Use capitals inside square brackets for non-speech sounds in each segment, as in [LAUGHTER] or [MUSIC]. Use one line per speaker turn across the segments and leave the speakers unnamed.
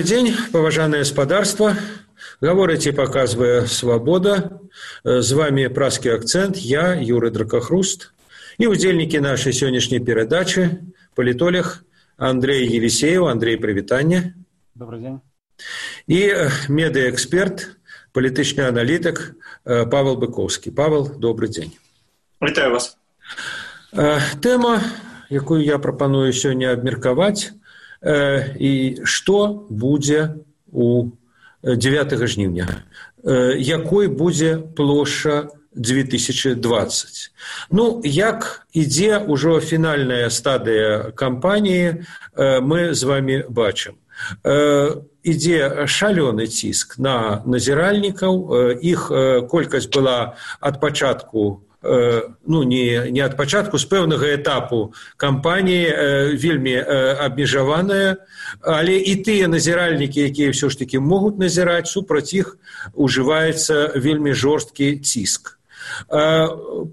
Добрый день, поважанное господарство. Говорите, показывая свобода. С вами праский акцент. Я, Юрий Дракохруст. И удельники нашей сегодняшней передачи, политолог Андрей Елисеев. Андрей, привитание.
Добрый день.
И медиаэксперт, политичный аналитик Павел Быковский. Павел, добрый день.
Вітаю вас.
Тема, якую я прапаную сёння абмеркаваць, і што будзе у 9 жніўня якой будзе плошча 2020 ну як ідзе ўжо фінальная стадыя кампаніі мы з вами бачым. Ідзе шалёны ціск на назіральнікаў іх колькасць была ад пачатку ну не не ад пачатку з пэўнага этапу. Кампаніі вельмі абмежаваная але і тыя назіральнікі якія ўсё ж таки могуць назіраць супраць іх ужываецца вельмі жорсткі ціск.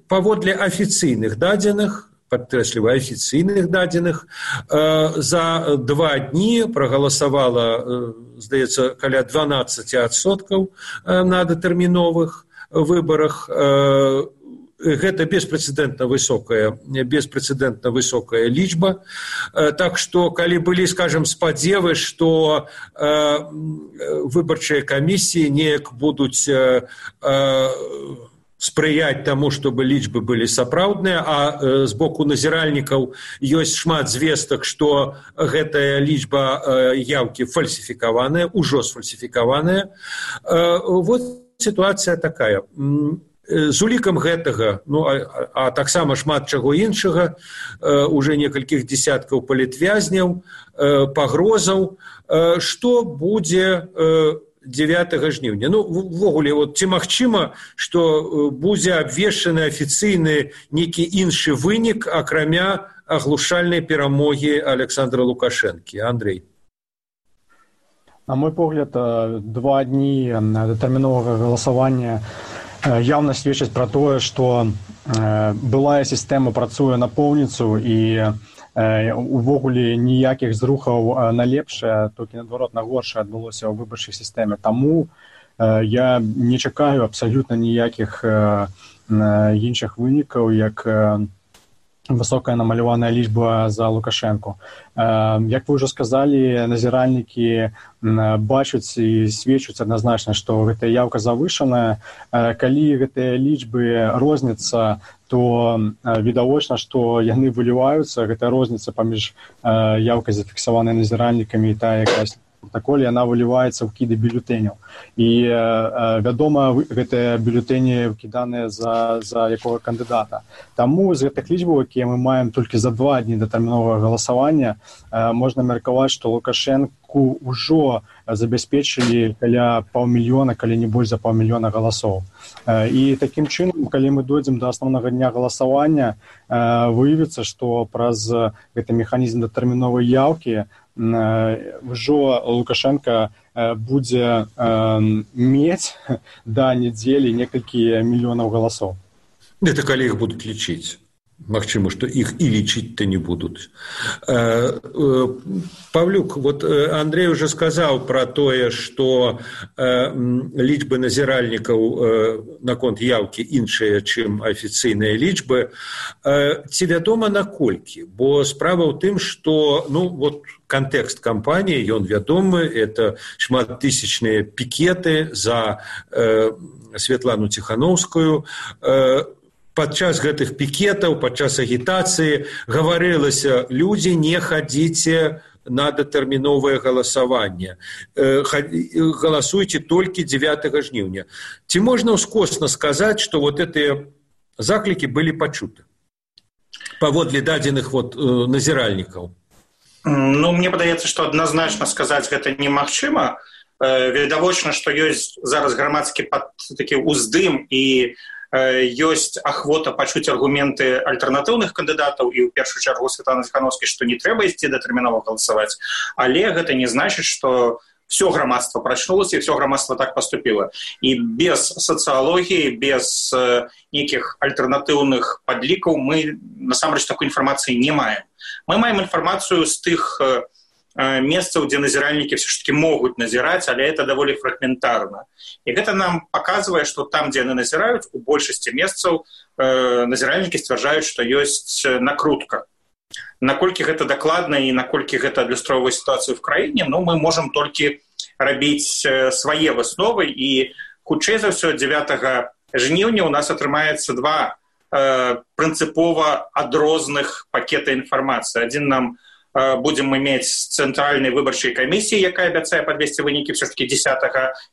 Паводле афіцыйных дадзеных падкрэсліваю афіцыйных дадзеных за два дні прагаласавала здаецца каля дванаццаціадсоткаў на датэрміновых выбарах гэта беспрэцэдэнтна высокая беспрэцэдэнтна высокая лічба. Так што калі былі скажем спадзевы што выбарчыя камісіі неяк будуць спрыяць таму чтобы лічбы былі сапраўдныя а з боку назіральнікаў ёсць шмат звестак што гэтая лічба яўкі фальсіфікаваная ўжо сфальсіфікаваная. Вот сітуацыя такая з улікам гэтага ну, а, а таксама шмат чаго іншага уже некалькіх десяткаў палітвязняў пагрозаў што будзе э, 9 жніўня. Ну ввогуле вот ці магчыма што будзе абвешчаны афіцыйны нейкі іншы вынік акрамя аглушальнай перамогі александра лукашэнкі? Андрей
на мой погляд два дні датэрміновага галасавання явно сведчыць пра тое што былая сістэма працуе напоўніцу і увогуле ніякіх зрухаў на лепшае толькі наадварот на горшае адбылося ў выбарчай сістэме. Таму я не чакаю абсалютна ніякіх іншых вынікаў як высокая намаляваная лічба за лукашэнку. Як вы ўжо сказалі назіральнікі бачуць і сведчуць адназначна што гэтая яўка завышаная. Калі гэтыя лічбы розніцца то відавочна што яны выліваюцца. Гэта розніца паміж яўкай зафіксаванай назіральнікамі і тая якась протаколе яна выліваецца ў кіды бюлетэняў і э, вядома гэтыя бюлетэні кіданыя за за якога кандыдата таму з гэтых лічбаў якія мы маем толькі за два дні датэрміновага галасавання э, можна меркаваць што лукашэнку ўжо забяспечылі каля паўмільёна калі не больш за паўмільёна галасоў. І такім чынам калі мы дойдзем да асноўнага дня галасавання выявіцца што праз гэты механізм датэрміновай яўкі ўжо лукашенко будзе мець да нядзелі некалькі мільёнаў галасоў.
Это калі іх будуць лічыць Магчыма, што іх і лічыць-то не будуць. Павлюк, вот Андрей уже сказаў пра тое, што лічбы назіральнікаў наконт яўкі іншыя, чым афіцыйныя лічбы. Ці вядома наколькі, бо справа ў тым, што ну, вот, кантэкст кампаніі ён вядомы это шматтысячныя пікеты за э, светлану ціхановскую э, падчас гэтых пікетаў падчас агітацыі гаварылася людзі не хадзіце на датэрміновае галасаванне. Э, галасуйце толькі 9 жніўня ці можна ўскосна сказаць што вот гэтыя заклікі былі пачуты паводле дадзеных вот э, назіральнікаў?
Ну мне падаецца, што адназначна сказаць гэта немагчыма. відавочна, што ёсць зараз грамадскі такі ўздым і ёсць ахвота пачуць аргументы альтэрнатыўных кандыдатаў і ў першую чаргу святлана Зхановскі, што не трэба ісці датэрмінова галасаваць. Але гэта не значыць, што все грамадства прачнулася і все грамадства так поступіла і без сацыялогіі без э, нейкіх альтэрнатыўных падлікаў мы насамрэч такой інфармацыі не маем мы маем інфармацыю з тых э, месцаў дзе назіральнікі все ж таки могуць назіраць але это даволі фрагментарна і гэта нам показывае что там дзе яны назіраюць у большасці месцаў назіральнікі сцвярджаюць что ёсць накрутка. Наколькі гэта дакладна і наколькі гэта адлюстроўвае сітуацыю в краіне ну мы можем толькі рабіць свае высновы і хутчэй за ўсё 9 жніўня у нас атрымаецца два э, прынцыпова адрозных пакета інфармацыі адзін нам э, будзем мець цэнтральнай выбарчай камісіі якая абяцае падвесці вынікі все ж таки 10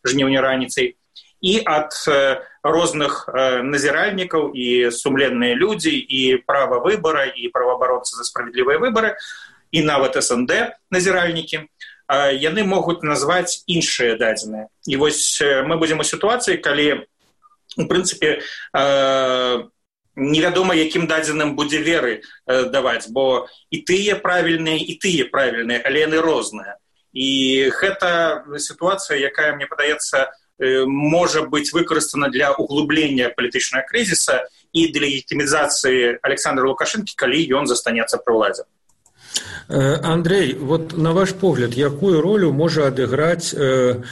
жніўня раніцай і ад э, розных э, назіральнікаў і сумленныя людзі і права выбара і праваабаронцы за справядлівыя выбары і нават снд назіральнікі яны могуць назваць іншыя дадзеныя. І вось мы будзем у сітуацыі калі у прынцыпе невядома якім дадзеным будзе веры э, даваць бо і тыя правільныя і тыя правільныя але яны розныя. І гэта сітуацыя якая мне падаецца э, можа быць выкарыстана для углублення палітычнага крызіса і для легітымізацыі александра лукашынкі калі ён застанецца пры ўладзе
Андрей, вот на ваш погляд, якую ролю можа адыграць э,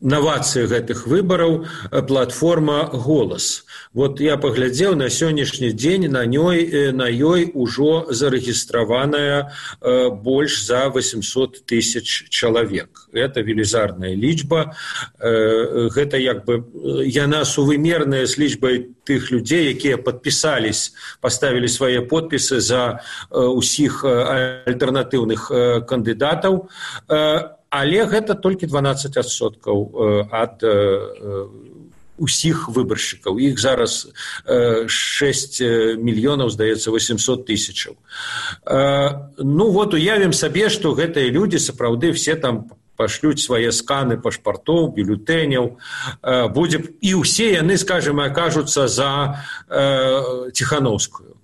навацыі гэтых выбараў э, платформа голас. Вот я паглядзеў на сённяшні дзень на ёй э, на ёй ужо зарэгістраваная э, больш за 800 тысяч чалавек. Это велізарная лічба. Э, гэта як бы яна сувымерная з лічбай тых людзей, якія падпісались, паставілі свае подпісы за ўсіх альтэрнатыўных кандыдатаў. Але гэта толькі 12соткаў ад усіх выбаршчыкаў. Іх зараз шесть мільёнаў здаецца восемьсот тысячаў. Ну вот уявім сабе што гэтыя людзі сапраўды все там пашлюць свае сканы пашпартоў бюлетэняў. Будзе і ўсе яны скажем акажуцца за ціхановскую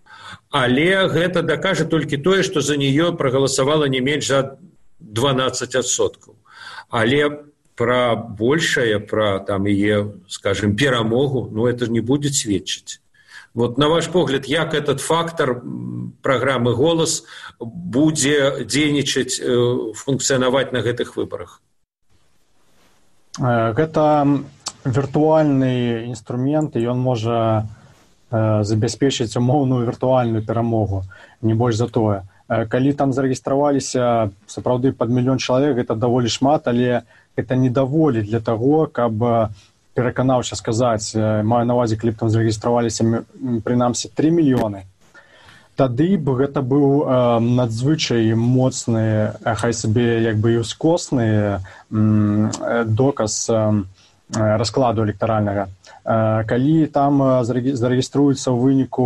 але гэта дакажа толькі тое што за нее прагаласавала не менш за двенадцать адсоткаў. Але по про большее про там яе скажем перамогу ну, это не будет сведчыць. Вот на ваш погляд як этот фактор программы голас будзе дзейнічаць э, функцыянаваць на гэтых выборах
э, гэта віртуальны інструмент ён можа забяспечыць умоўную віртуальную перамогу не больш за тое. Калі там зарэгістраваліся сапраўды под мільён чалавек это даволі шмат але это не даволі для того каб пераканаўся сказаць маю навазе кліп там зарэгістраваліся прынамсі три мільёны. Тады б гэта быў э, надзвычай моцны хай сабе як бы і ускосны э, доказ э, раскладу электаральнага э, калі там зарэгіструецца ў выніку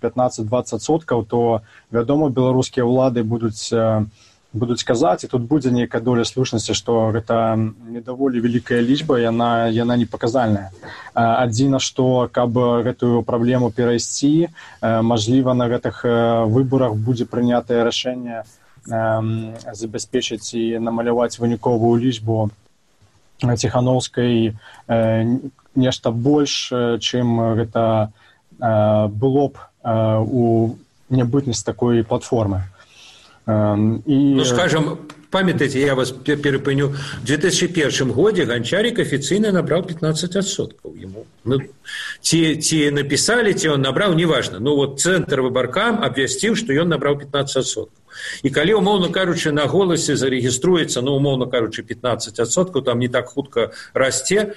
15-20 соткаў то вядома беларускія ўлады будуць э, будуць казаць і тут будзе нейкая доля слушнасці што гэта не даволі вялікая лічба яна яна не паказальная адзіна што каб гэтую праблему перайсці мажліва на гэтых выборах будзе прынятае рашэнне забяспечыць і намаляваць выніковую лічбу ціхановскай нешта больш чым гэта было б у нябытнасць такой платформы.
І ну, скажем памятаеце я вас перапыню в 2001 годзе ганчарик афіцыйна набраў 15соткаў ему ну, ці ці написали ці он набраў неважно. Ну вот цэнтр выбаркам абвясціў что ён набраў 15соткаў і калі умоўно кажучы на голасе зарегіструецца ну умоўно кажучы 15соткаў там не так хутка расце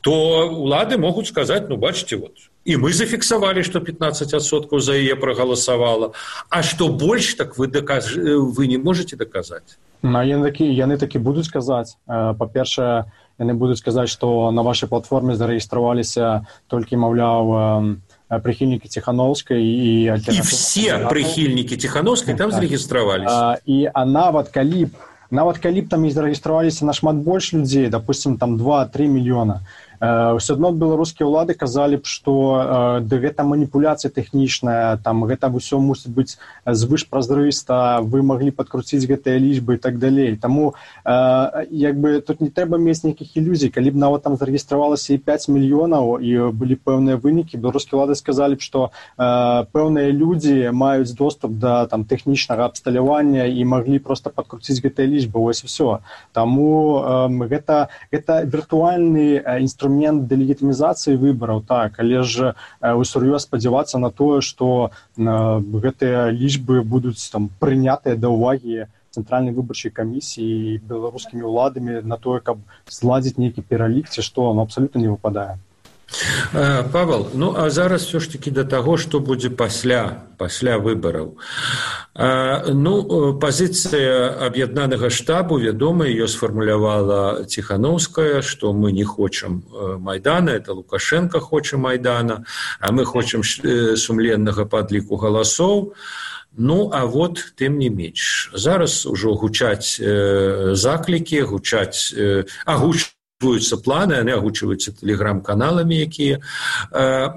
то улады могуць сказаць ну бачите вот і мы зафіксавалі што 15соткаў за яе прагаласавала а што больш так вы даказ вы не можете даказаць
на яны такі яны такі будуць казаць па-першае яны будуць казаць што на вашай платформе зарэгістраваліся толькі маўляў прыхільнікі ціхановскай і
і все прыхільнікі ціхановскай там так. зарэгістраваліся
і а нават калі нават калі б там і зарэгістраваліся нашмат больш людзей допустим там два три мільёна ўсё адно беларускія ўлады казалі б што да гэта маніпуляцыя тэхнічная там гэта ўсё мусіць быць звыш празрыста вы маглі падкруціць гэтыя лічбы і так далей таму як бы тут не трэба мець нейкіх ілюзій калі б нават там зарэгістравалася і 5 мільёнаў і былі пэўныя вынікі беларускія ўлады сказалі б што пэўныя людзі маюць доступ да там тэхнічнага абсталявання і маглі просто падкруціць гэтыя лічбы вось все таму э, гэта гэта віртуальны інструмент для легітымізацыі выбараў. Так але ж усур'ёз спадзявацца на тое што гэтыя лічбы будуць там прынятыя да ўвагі цэнтральнай выбарчай камісіі беларускімі ўладамі на тое каб зладзіць нейкі пералік ці што он абсалютна не выпадае
павал ну а зараз все ж таки да таго што будзе пасля пасля выбараў ну пазіцыя аб'яднанага штабу вядома ее сфармулявала ціхановская што мы не хочам майдана это лукашенко хоча майдана а мы хочам сумленнага падліку галасоў ну а вот тым не менш зараз ужо гучаць заклікі гучаць агучаць агучваюцца планы яны агучваюцца тэлеграм-каналамі якія э,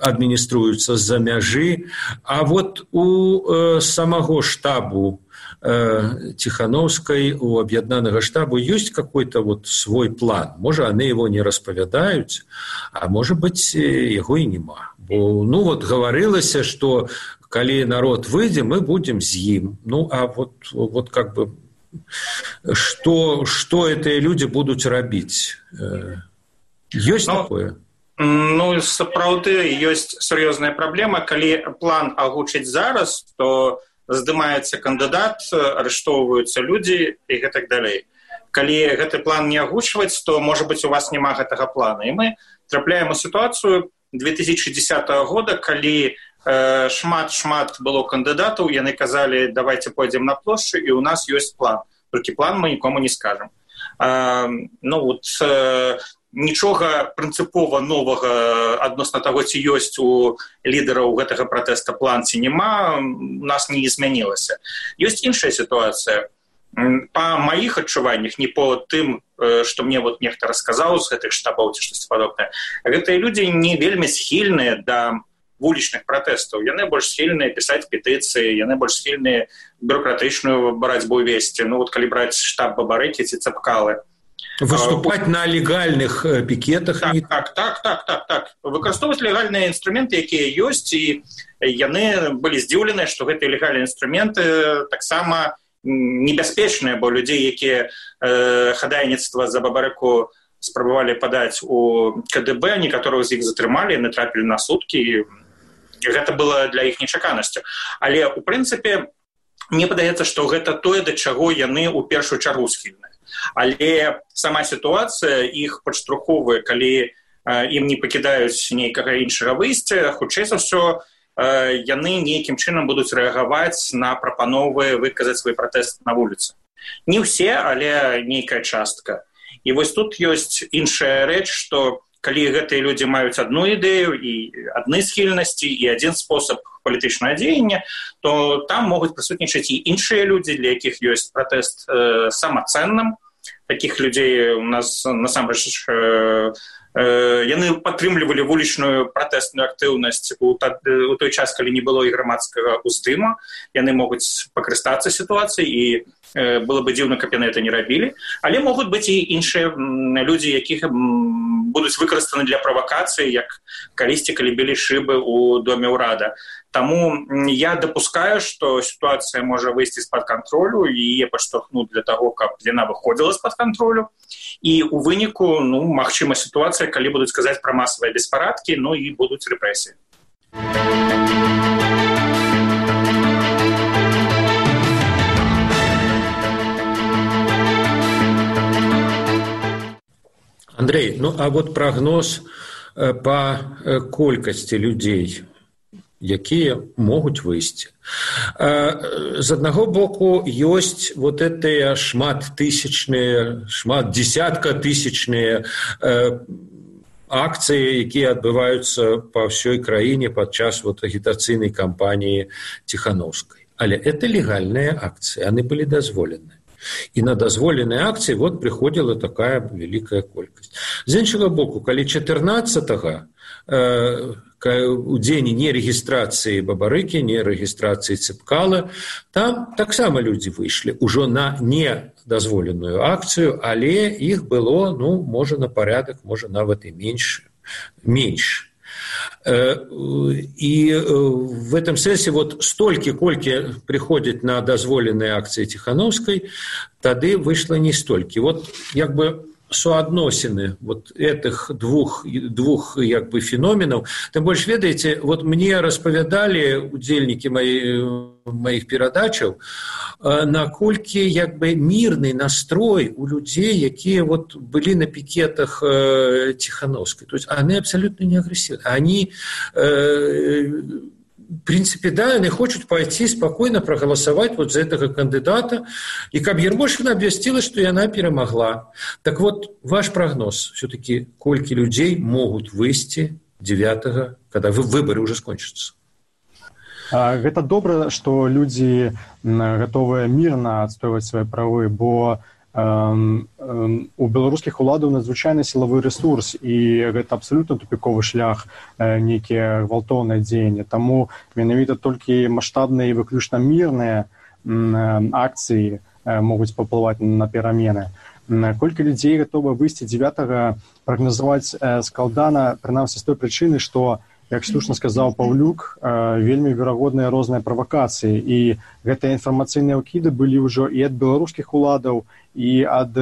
адмініструюцца з-за мяжы. А вот у э, самого штабу э, ціхановскай у аб'яднанага штабу ёсць какой-то вот свой план? Можа яны его не распавядаюць а можа быть яго і няма бо ну вот гаварылася что калі народ выйдзе мы будем з ім ну а вот вот как бы что что этыя люди будуць рабіць ёсць ну, такое?
ну сапраўды ёсць сур'ёзная праблема калі план агучыць зараз то здымаецца кандыдат арыштоўваюцца людзі і гэтак далей. Калі гэты план не агучваць то можа быть у вас няма гэтага плана. І мы трапляем у сітуацыю 2010 года калі э, шмат шмат было кандыдатаў яны казалі давайте пойдзем на плошчу і у нас ёсць план толькі план мы нікому не скажем. Э, ну вот э, нічога прынцыпова новага адносна таго ці ёсць у лідараў гэтага пратэста план ці няма у нас не змянілася ёсць іншая сітуацыя па маіх адчуваннях не по тым што мне вот нехта расказаў з гэтых штабаў ці штосьці падобнае гэтыя людзі не вельмі схільныя да вулічных пратэстаў яны больш схільныя пісаць петыцыі яны больш схільныя бюрократычную барацьбу весці ну вот калі браць штаб бабарыкі ці цапкалы
выступаць на легальных пікетах
так, так так так так так. Выкарыстоўваць легальныя інструменты якія ёсць і яны былі здзіўленыя што гэтыя легальныя інструменты таксама небяспечныя бо людзей якія э, хадайніцтва за бабарыку спрабавалі падаць у кДб некаторых з іх затрымалі натрапілі на суткі гэта было для іх нечаканасцю. Але у прынцыпе мне падаецца што гэта тое да чаго яны ў першую чаргу схільны але сама сітуацыя іх падштурховая калі ім не пакідаюць нейкага іншага выйсця хутчэй за ўсё яны нейкім чынам будуць рэагаваць на прапановы выказаць свой пратэст на вуліцы. Не ўсе але нейкая частка. І вось тут ёсць іншая рэч што калі гэтыя людзі маюць адну ідэю і адны схільнасці і адзін спосаб палітычнага дзеяння то там могуць прысутнічаць і іншыя людзі для якіх ёсць пратэст э, самацэнным. Таких людзей у нас насамрэч э, яны падтрымлівалі вулічную пратэсную актыўнасць у, у той час калі не было і грамадскага устыма яны могуць пакарыстацца сітуацыяй і э, было бы дзіўна каб яны это не рабілі. Але могуць быць і іншыя людзі якіх будуць выкарыстаны для правакацыі як калісьці калі былі шыбы ў доме ўрада Таму я дапускаю, што сітуацыя можа выйсці з-пад кантролю і яе падштурхнуць для таго, каб яна выходзіла з-пад кантролю. І у выніку ну, магчыма сітуацыя, калі будуць казаць пра масавыя беспарадкі, ну і будуць рэпрэсіі.
Андрей, ну а вот прагноз па колькасці людзей якія могуць выйсці? З аднаго боку ёсць вот этыя шмат тысячныя шмат десятка тысячныя акцыі якія адбываюцца па ўсёй краіне падчас вот агітацыйнай кампаніі ціхановскай але это легальныя акцыі яны былі дазволены і на дазволеныя акцыі вот прыходзіла такая вялікая колькасць з іншага боку калі 14 э, у дзені не рэгістрацыі бабарыкі не рэгістрацыі цыпкала там таксама людзі выйшлі ўжо на недазволеную акцыю але іх было ну можа на парядак можа нават і менш менш і в этом сэнсе вот столькі колькі прыходзяць на дазволеныя акцыі ціхановскай тады выйшла не столькі вот як бы суадносіны вот этих двух двух як бы феноменаў тым больш ведаеце вот мне распавядалі удзельнікі мои моих перадачаў наколькі як бы мірны настрой у людзей якія вот былі на пікетах ціхановскай то есть они абсолютно не агрэсивны они э, принципе да они хочуць пойти спокойно проголосовать вот за этого кандидата. И каб ермошина обвясціла что яна перамагла так вот ваш прогноз. Все таки колькі людзей могут выйсці 9 когда вы выборы уже скончатся?
Гэта добра что людзі готовыя мирно адстойваць свои правы бо у беларускіх уладаў надзвычайны сілавы ресурс і гэта абсалютна тупіковы шлях нейкія гвалтоўныя дзеянні. Таму менавіта толькі маштабныя і выключна мірныя акцыі могуць паплываць на перамены. Колькі людзей гатова выйсці 9 прагназаваць скалдана прынамсі з той прычыны што як слушна сказаў паўлюк вельмі верагодныя розныя правакацыі. І гэтыя інфармацыйныя ўкіды былі ўжо і ад беларускіх уладаў і ад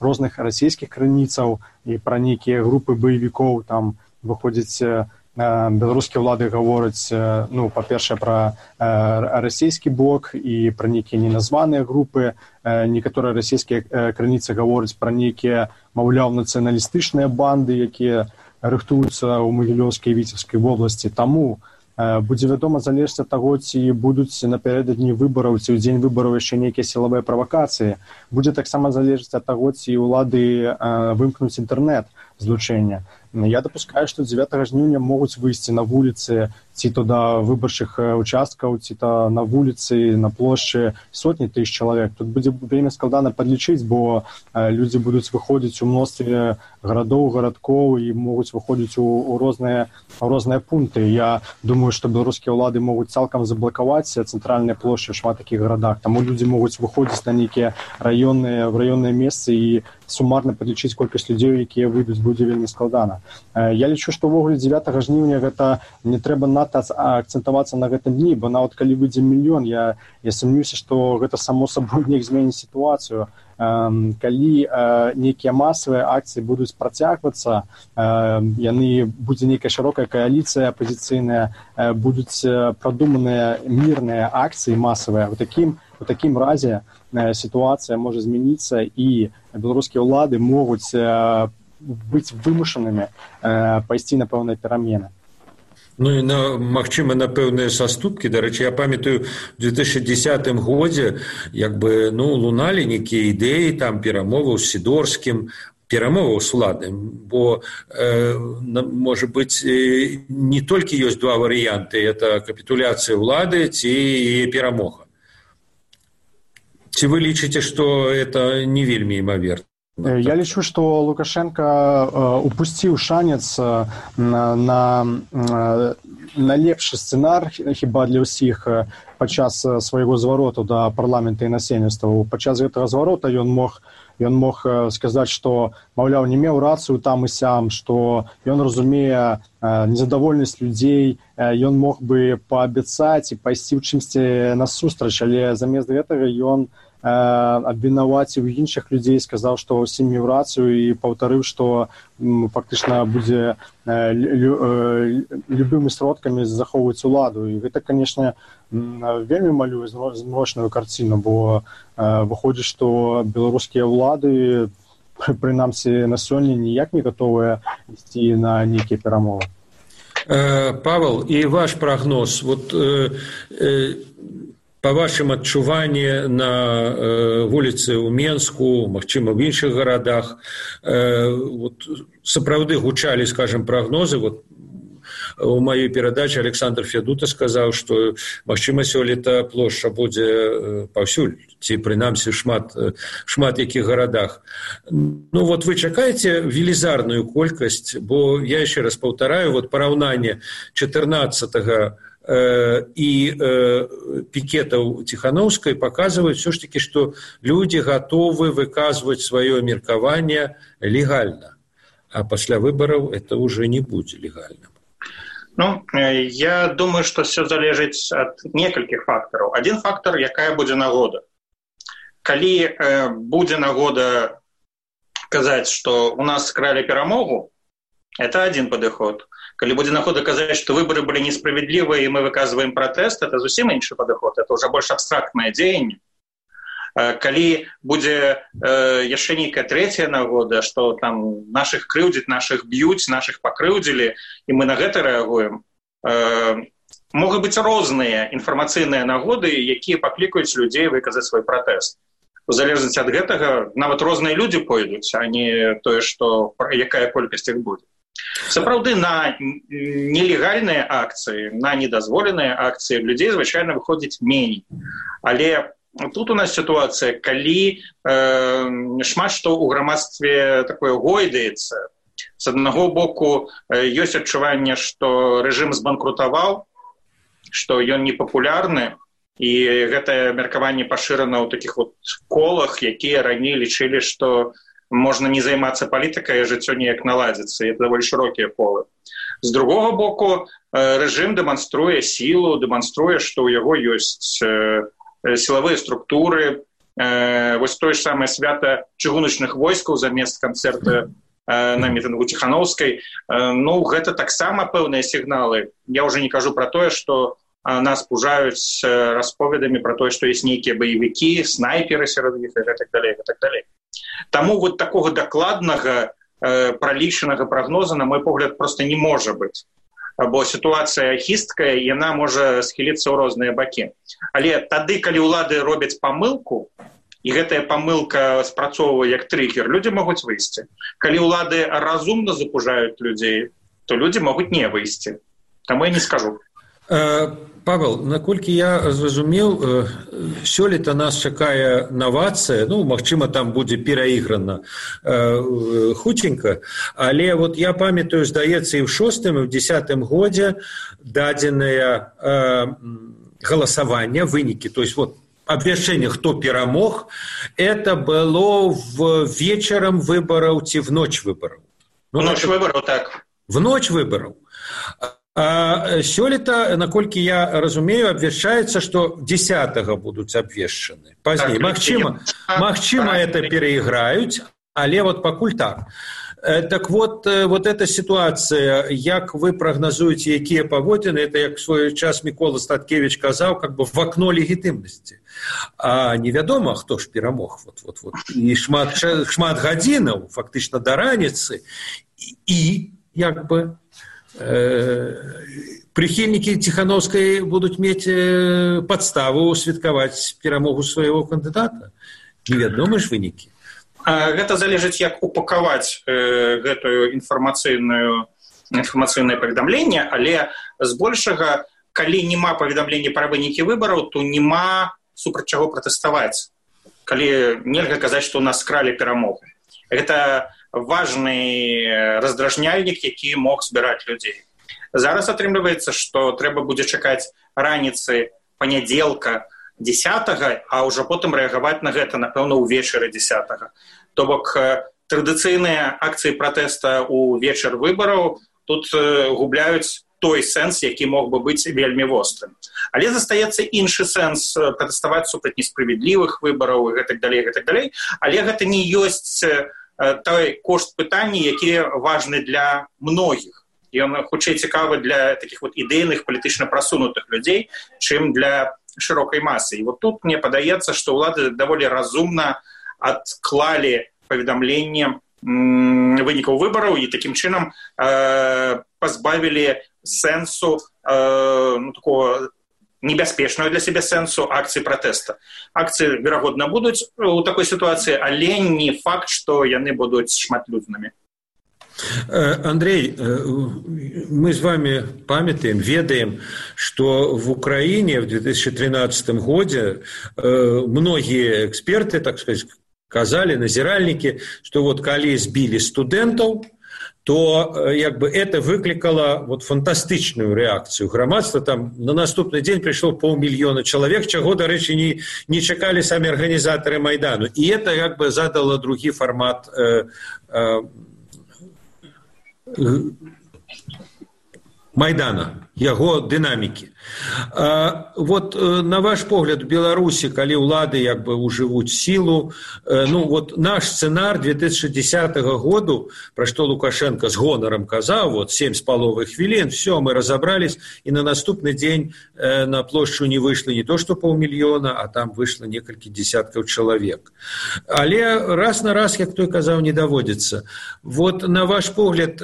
розных расійскіх крыніцаў і пра нейкія групы баевікоў там выходзіць беларускія ўлады гавораць ну па-першае пра расійскі бок і пра нейкія неназваныя групы. Некаторыя расійскія крыніцы гавораць пра нейкія маўляў нацыяналістычныя банды якія рыхтуюцца ў магілёўскай віцебскай вобласці. Таму будзе вядома залежць ад таго ці будуць напярэдадні выбараў ці ў дзень выбараў яшчэ нейкія сілавыя правакацыі. Будзе таксама залежыць ад таго ці ўлады вымкнуць інтэрнэт злучэння я допускаю што 9 жніўня могуць выйсці на вуліцы ці то да выбарчых участкаў ці то на вуліцы на плошчы сотні тысяч чалавек тут будзе вельмі складана падлічыць бо людзі будуць выходзіць у мностве гарадоў гарадкоў і могуць выходзіць у, у розныя розныя пункты. Я думаю што беларускія ўлады могуць цалкам заблакаваць цэнтральныя плошчы шмат такіх гарадах таму людзі могуць выходзіць на нейкія раённыя в раённыя месцы і сумарна падлічыць колькасць людзей якія выйдуць будзе вельмі складана я лічу што ўвогуле 9 жніўня гэта не трэба надта акцэнтавацца на гэтым дні бо нават калі выйдзе мільён я я сумнюся што гэта само сабой неяк зменіць сітуацыю. Калі нейкія масавыя акцыі будуць працягвацца яны будзе нейкая шырокая кааліцыя апозіцыйная будуць прадуманыя мірныя акцыі масавыя. У такім у такім разе сітуацыя можа змяніцца і беларускія ўлады могуць быць вымушанымі э, пайсці на пэўныя перамены
Ну і на магчыма на пэўныя саступкі дарэчы я памятаю в 2010 годзе як бы ну луналі нейкія ідэі там перамоваў сідорскім перамоваў с уладным бо э, можа быць не толькі ёсць два варыянты это капітуляцыя ўлады ці перамога ці вы лічыце што это не вельмі імаверна
Я лічу, што Лукашенко упусціў шанец на, на, на лепшы сцэнар хіба для ўсіх падчас свайго звароту да парламента і насельніцтва. Падчас гэтага зварота ён мог, ён мог сказаць, што маўляў, не меў рацыю там і сям, што ён разумее незадавольнасць людзей, ён мог бы паабяцаць і пайсці ў чымсьці насустрач, але замест гэтага ён, абвінаваціў іншых людзей сказаў што меў рацыю і паўтарыў што фактычна будзе любымі сродкамі захоўваць уладу. І гэта канешне вельмі малюе змрочную карціну бо выходзіць што беларускія ўлады [LAUGHS] прынамсі на сёння ніяк не гатовыя ісці на нейкія перамовы
павел і ваш прагноз вот э, э, по вашым адчуванні на э, вуліцы ў менску магчыма в іншых гарадах э, вот, сапраўды гучалі скажем прагнозы вот у маёй перадачы александр федута сказаў што магчыма сёлета плошча будзе паўсюль ці прынамсі шмат шмат якіх гарадах ну вот вы чакаеце велізарную колькасць? Бо я яшчэ раз паўтараю вот параўнанне четырнадцатого і пікетаў ціханаўскай паказваюць все ж таки што людзі гатовы выказваць сваё меркаванне легальна а пасля выбараў это уже не будзе легальным.
Ну я думаю что все залежыць ад некалькіх фактараў один фактор якая будзе нагода. Калі э, будзе нагода казаць что у нас скралі перамогу это один падыход калі будзе находа казаць что выборы были несправядлівыя і мы выказываем пратэст это зусім іншы падыход это уже больш абстрактнае дзеянне. Калі будзе э, яшчэ нейкая третья нагода что там наших крыўдзіць наших б'юць наших пакрыўдзілі і мы на гэта рэагуем э, могуць быць розныя інфармацыйныя нагоды якія паклікаюць людзей выказаць свой пратэст. У залежнасці ад гэтага нават розныя людзі пойдуць а не тое что якая колькасць іх будзе сапраўды на нелегальныя акцыі на недазволеныя акцыі людзей звычайна выходзіць меней. Але тут у нас сітуацыя калі э, шмат што ў грамадстве такое гойдаецца. З аднаго боку ёсць адчуванне што рэжым збанкрутаваў што ён непапулярны і гэтае меркаванне пашырана ў такіх вот колах якія раней лічылі што можна не займацца палітыкай жыццё неяк наладзіцца это даволі шырокія полы. З другого боку рэжым дэманструе сілу дэманструе што ў яго ёсць сілавыя структуры вось тое ж самае свята чыгуначных войскаў замест канцэрта на мітынгу ціхановскай ну гэта таксама пэўныя сігналы я уже не кажу про тое что нас пужаюць расповедамі про тое што ёсць нейкія баевікі снайперы сярод іх так далей так далей Таму вот такого дакладнага э, пралічанага прагноза на мой погляд просто не можа быць. Бо сітуацыя хісткая яна можа схіліцца ў розныя бакі. Але тады калі ўлады робяць памылку і гэтая памылка спрацоўвае як триггер людзі могуць выйсці. Калі ўлады разумна запужаюць людзей то людзі могуць не выйсці. Там я не скажу
павел наколькі я зразумеў э, сёлета нас чакае навацыя ну магчыма там будзе перайграна э, хутенька. Але вот я памятаю здаецца і ў шостым і в десятым годзе дадзеныя э, галасавання вынікі. То есть вот абвяшчэнне хто перамог это было в вечарам выбараў ці в ноч выбараў?
Ну, ноч выбараў так.
в ноч выбараў сёлета наколькі я разумею абвяшчаецца што десятого будуць абвешчаны пазней так, магчыма магчыма это перайграюць але вот пакуль так. Так вот вот эта ситуация як вы прагназуеце якія паводзіны это як свой час мікола статкевич казаў как бы в окно легітымнасці а невядома хто ж перамог. Вот вот вот. І шмат шмат гадзінаў фактычна да раніцы. І як бы прыхільнікі ціхановскай будуць мець падставу святкаваць перамогу свайго кандыдата невядомы ж вынікі
гэта залежыць як упакаваць э, гэтую інфармацыйную інфармацыйнае паведамленне але збольшага калі няма паведамлення пра вынікі выбараў то няма супраць чаго пратэставаць калі нельга казаць што ў нас скралі перамогу. Гэта важны раздражняльнік які мог збіраць людзей зараз атрымліваецца што трэба будзе чакаць раніцы панядзелка десятого а ўжо потым рэагаваць на гэта напэўна ўвечары десятого то бок традыцыйныя акцыі пратэста ў вечар выбараў тут губляюць той сэнс які мог бы быць вельмі вострым. Але застаецца іншы сэнс пратэставаць супраць несправядлівых выбараў і гэтак далей гэтак далей. Але гэта не ёсць той кошт пытанні які важны для многіх. Ён хутчэй цікавы для таких вот ідэйных палітычна прасунутых людзей чым для шырокай масы. І вот тут мне падаецца што ўлады даволі разумна адклалі паведамленне вынікаў выбараў і такім чынам э, пазбавілі сэнсу э, ну, такого небяспечную для сябе сэнсу акцыі пратэста акцыі верагодна будуць у такой сітуацыі але не факт што яны будуць шматлюднымі
Андрей, мы с вами памятаем, ведаем, что в Украине в 2013 году многие эксперты, так сказать, казали, назиральники, что вот коли сбили студентов, то як бы это выклікала вот фантастычную рэакцыю грамадства там на наступны дзень прыйшло паўмільёна чалавек чаго дарэчы не не чакалі самі арганізатары майдану і это як бы задала другі фармат э, э, майдана яго дынамікі. Вот э, на ваш погляд беларусі калі ўлады як бы ужывуць сілу э, ну вот наш сцэнар 2010 году пра што лукашенко з гонарам казаў вот семь з паловы хвілін все мы разобрались і на наступны дзень э, на плошчу не выйшла не то что паўмільёна а там выйшла некалькі десяткаў чалавек. Але раз на раз як той казаў не даводзіцца. Вот на ваш погляд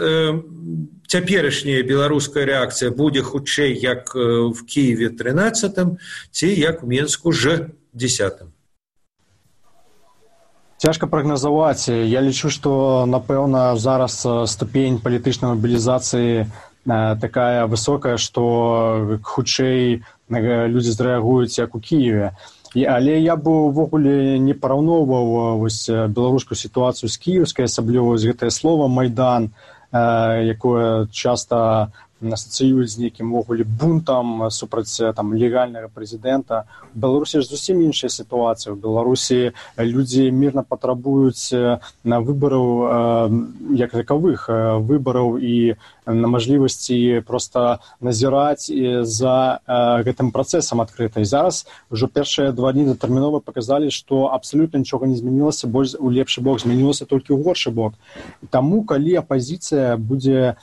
цяперашняя беларуская рэакцыя будзе хутчэй як в кіеве 13 ці як менску ж 10
цяжка прагназаваць. Я лічу што напэўна зараз ступень палітычнай мабілізацыі такая высокая што хутчэй людзі зрэагуюць як у кіеве. Але я бы увогуле не параўноўваў вось беларускую сітуацыю з кіеўскай асабліва гэтае слово майдан якое часта асацыююць з нейкім увогуле бунтам супраць там легальнага прэзідэнта. Беларусі ж зусім іншая сітуацыя. У беларусі людзі мірна патрабуюць на выбараў як такавых выбараў і на мажлівасці проста назіраць за гэтым працэсам адкрыта і зараз ужо першыя два дні датэрмінова паказалі што абсалютна нічога не змянілася больш у лепшы бок змянілася толькі ў горшы бок. Таму калі апазіцыя будзе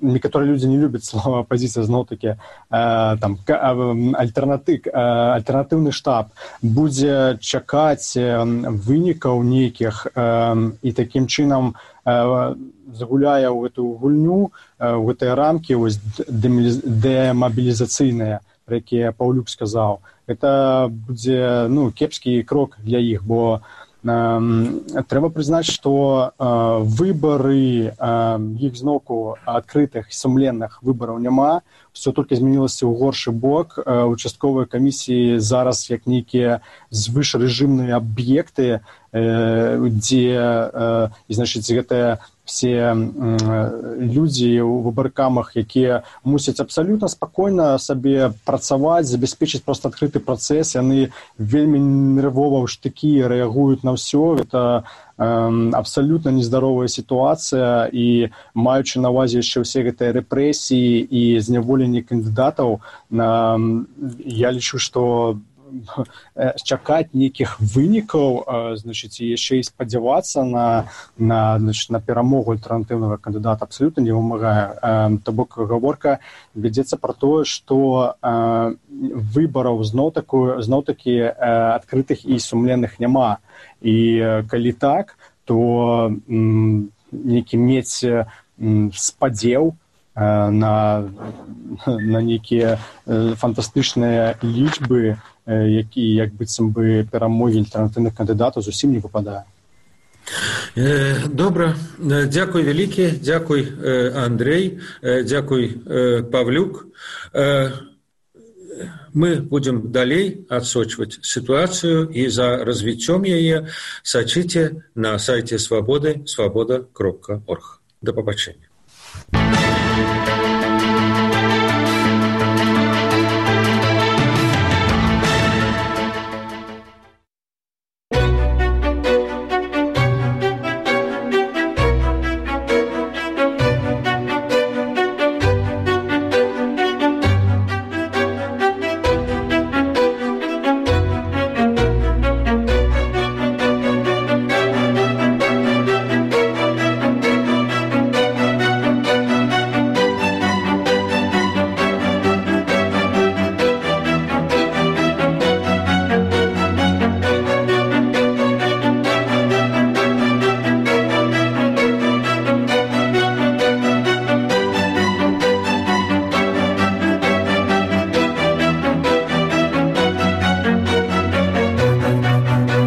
некаторыя людзі не любяць слова апазіцыя [LAUGHS] зноў такі э, там альтэрнаты э, альтэрнатыўны штаб. Будзе чакаць э, вынікаў нейкіх э, і такім чынам э, загуляе ў гэтую гульню э, ў гэтыя рамкі вось дэмабілізацыйныя якія паўлюк сказаў это будзе ну кепскі крок для іх бо трэба прызнаць што выбары іх зноўку адкрытых сумленных выбараў няма все толькі змянілася ў горшы бок. Участковыя камісіі зараз як нейкія звышрэжымныя аб'екты дзе значыць гэтая все людзі ў выбаркамах якія мусяць абсалютна спакойна сабе працаваць забяспечыць проста адкрыты працэс яны вельмі нервова ў штыкі рэагуюць на ўсё это абсалютна нездаровая сітуацыя і маючы на ўвазе яшчэ ўсе гэтыя рэпрэсіі і зняволенні кандыдатаў я лічу што чакаць нейкіх вынікаў значыць яшчэ і спадзявацца на на значит, на перамогу альтэрнатыўнага кандыдата абсалютна не вымагае. То бок гаворка вядзецца пра тое што выбараў зноў такую зноў такі адкрытых і сумленных няма. І калі так то нейкі мець спадзеў на на нейкія фантастычныя лічбы які як быццам бы перамогі альтэрнатыўных кандыдатаў зусім не выпадае
добра дзякуй вялікі дзякуй андрей дзякуй павлюк. Мы будзем далей адсочваць сітуацыю і за развіццём яе сачыце на сайце свабоды свабода кропка орг да пабачэння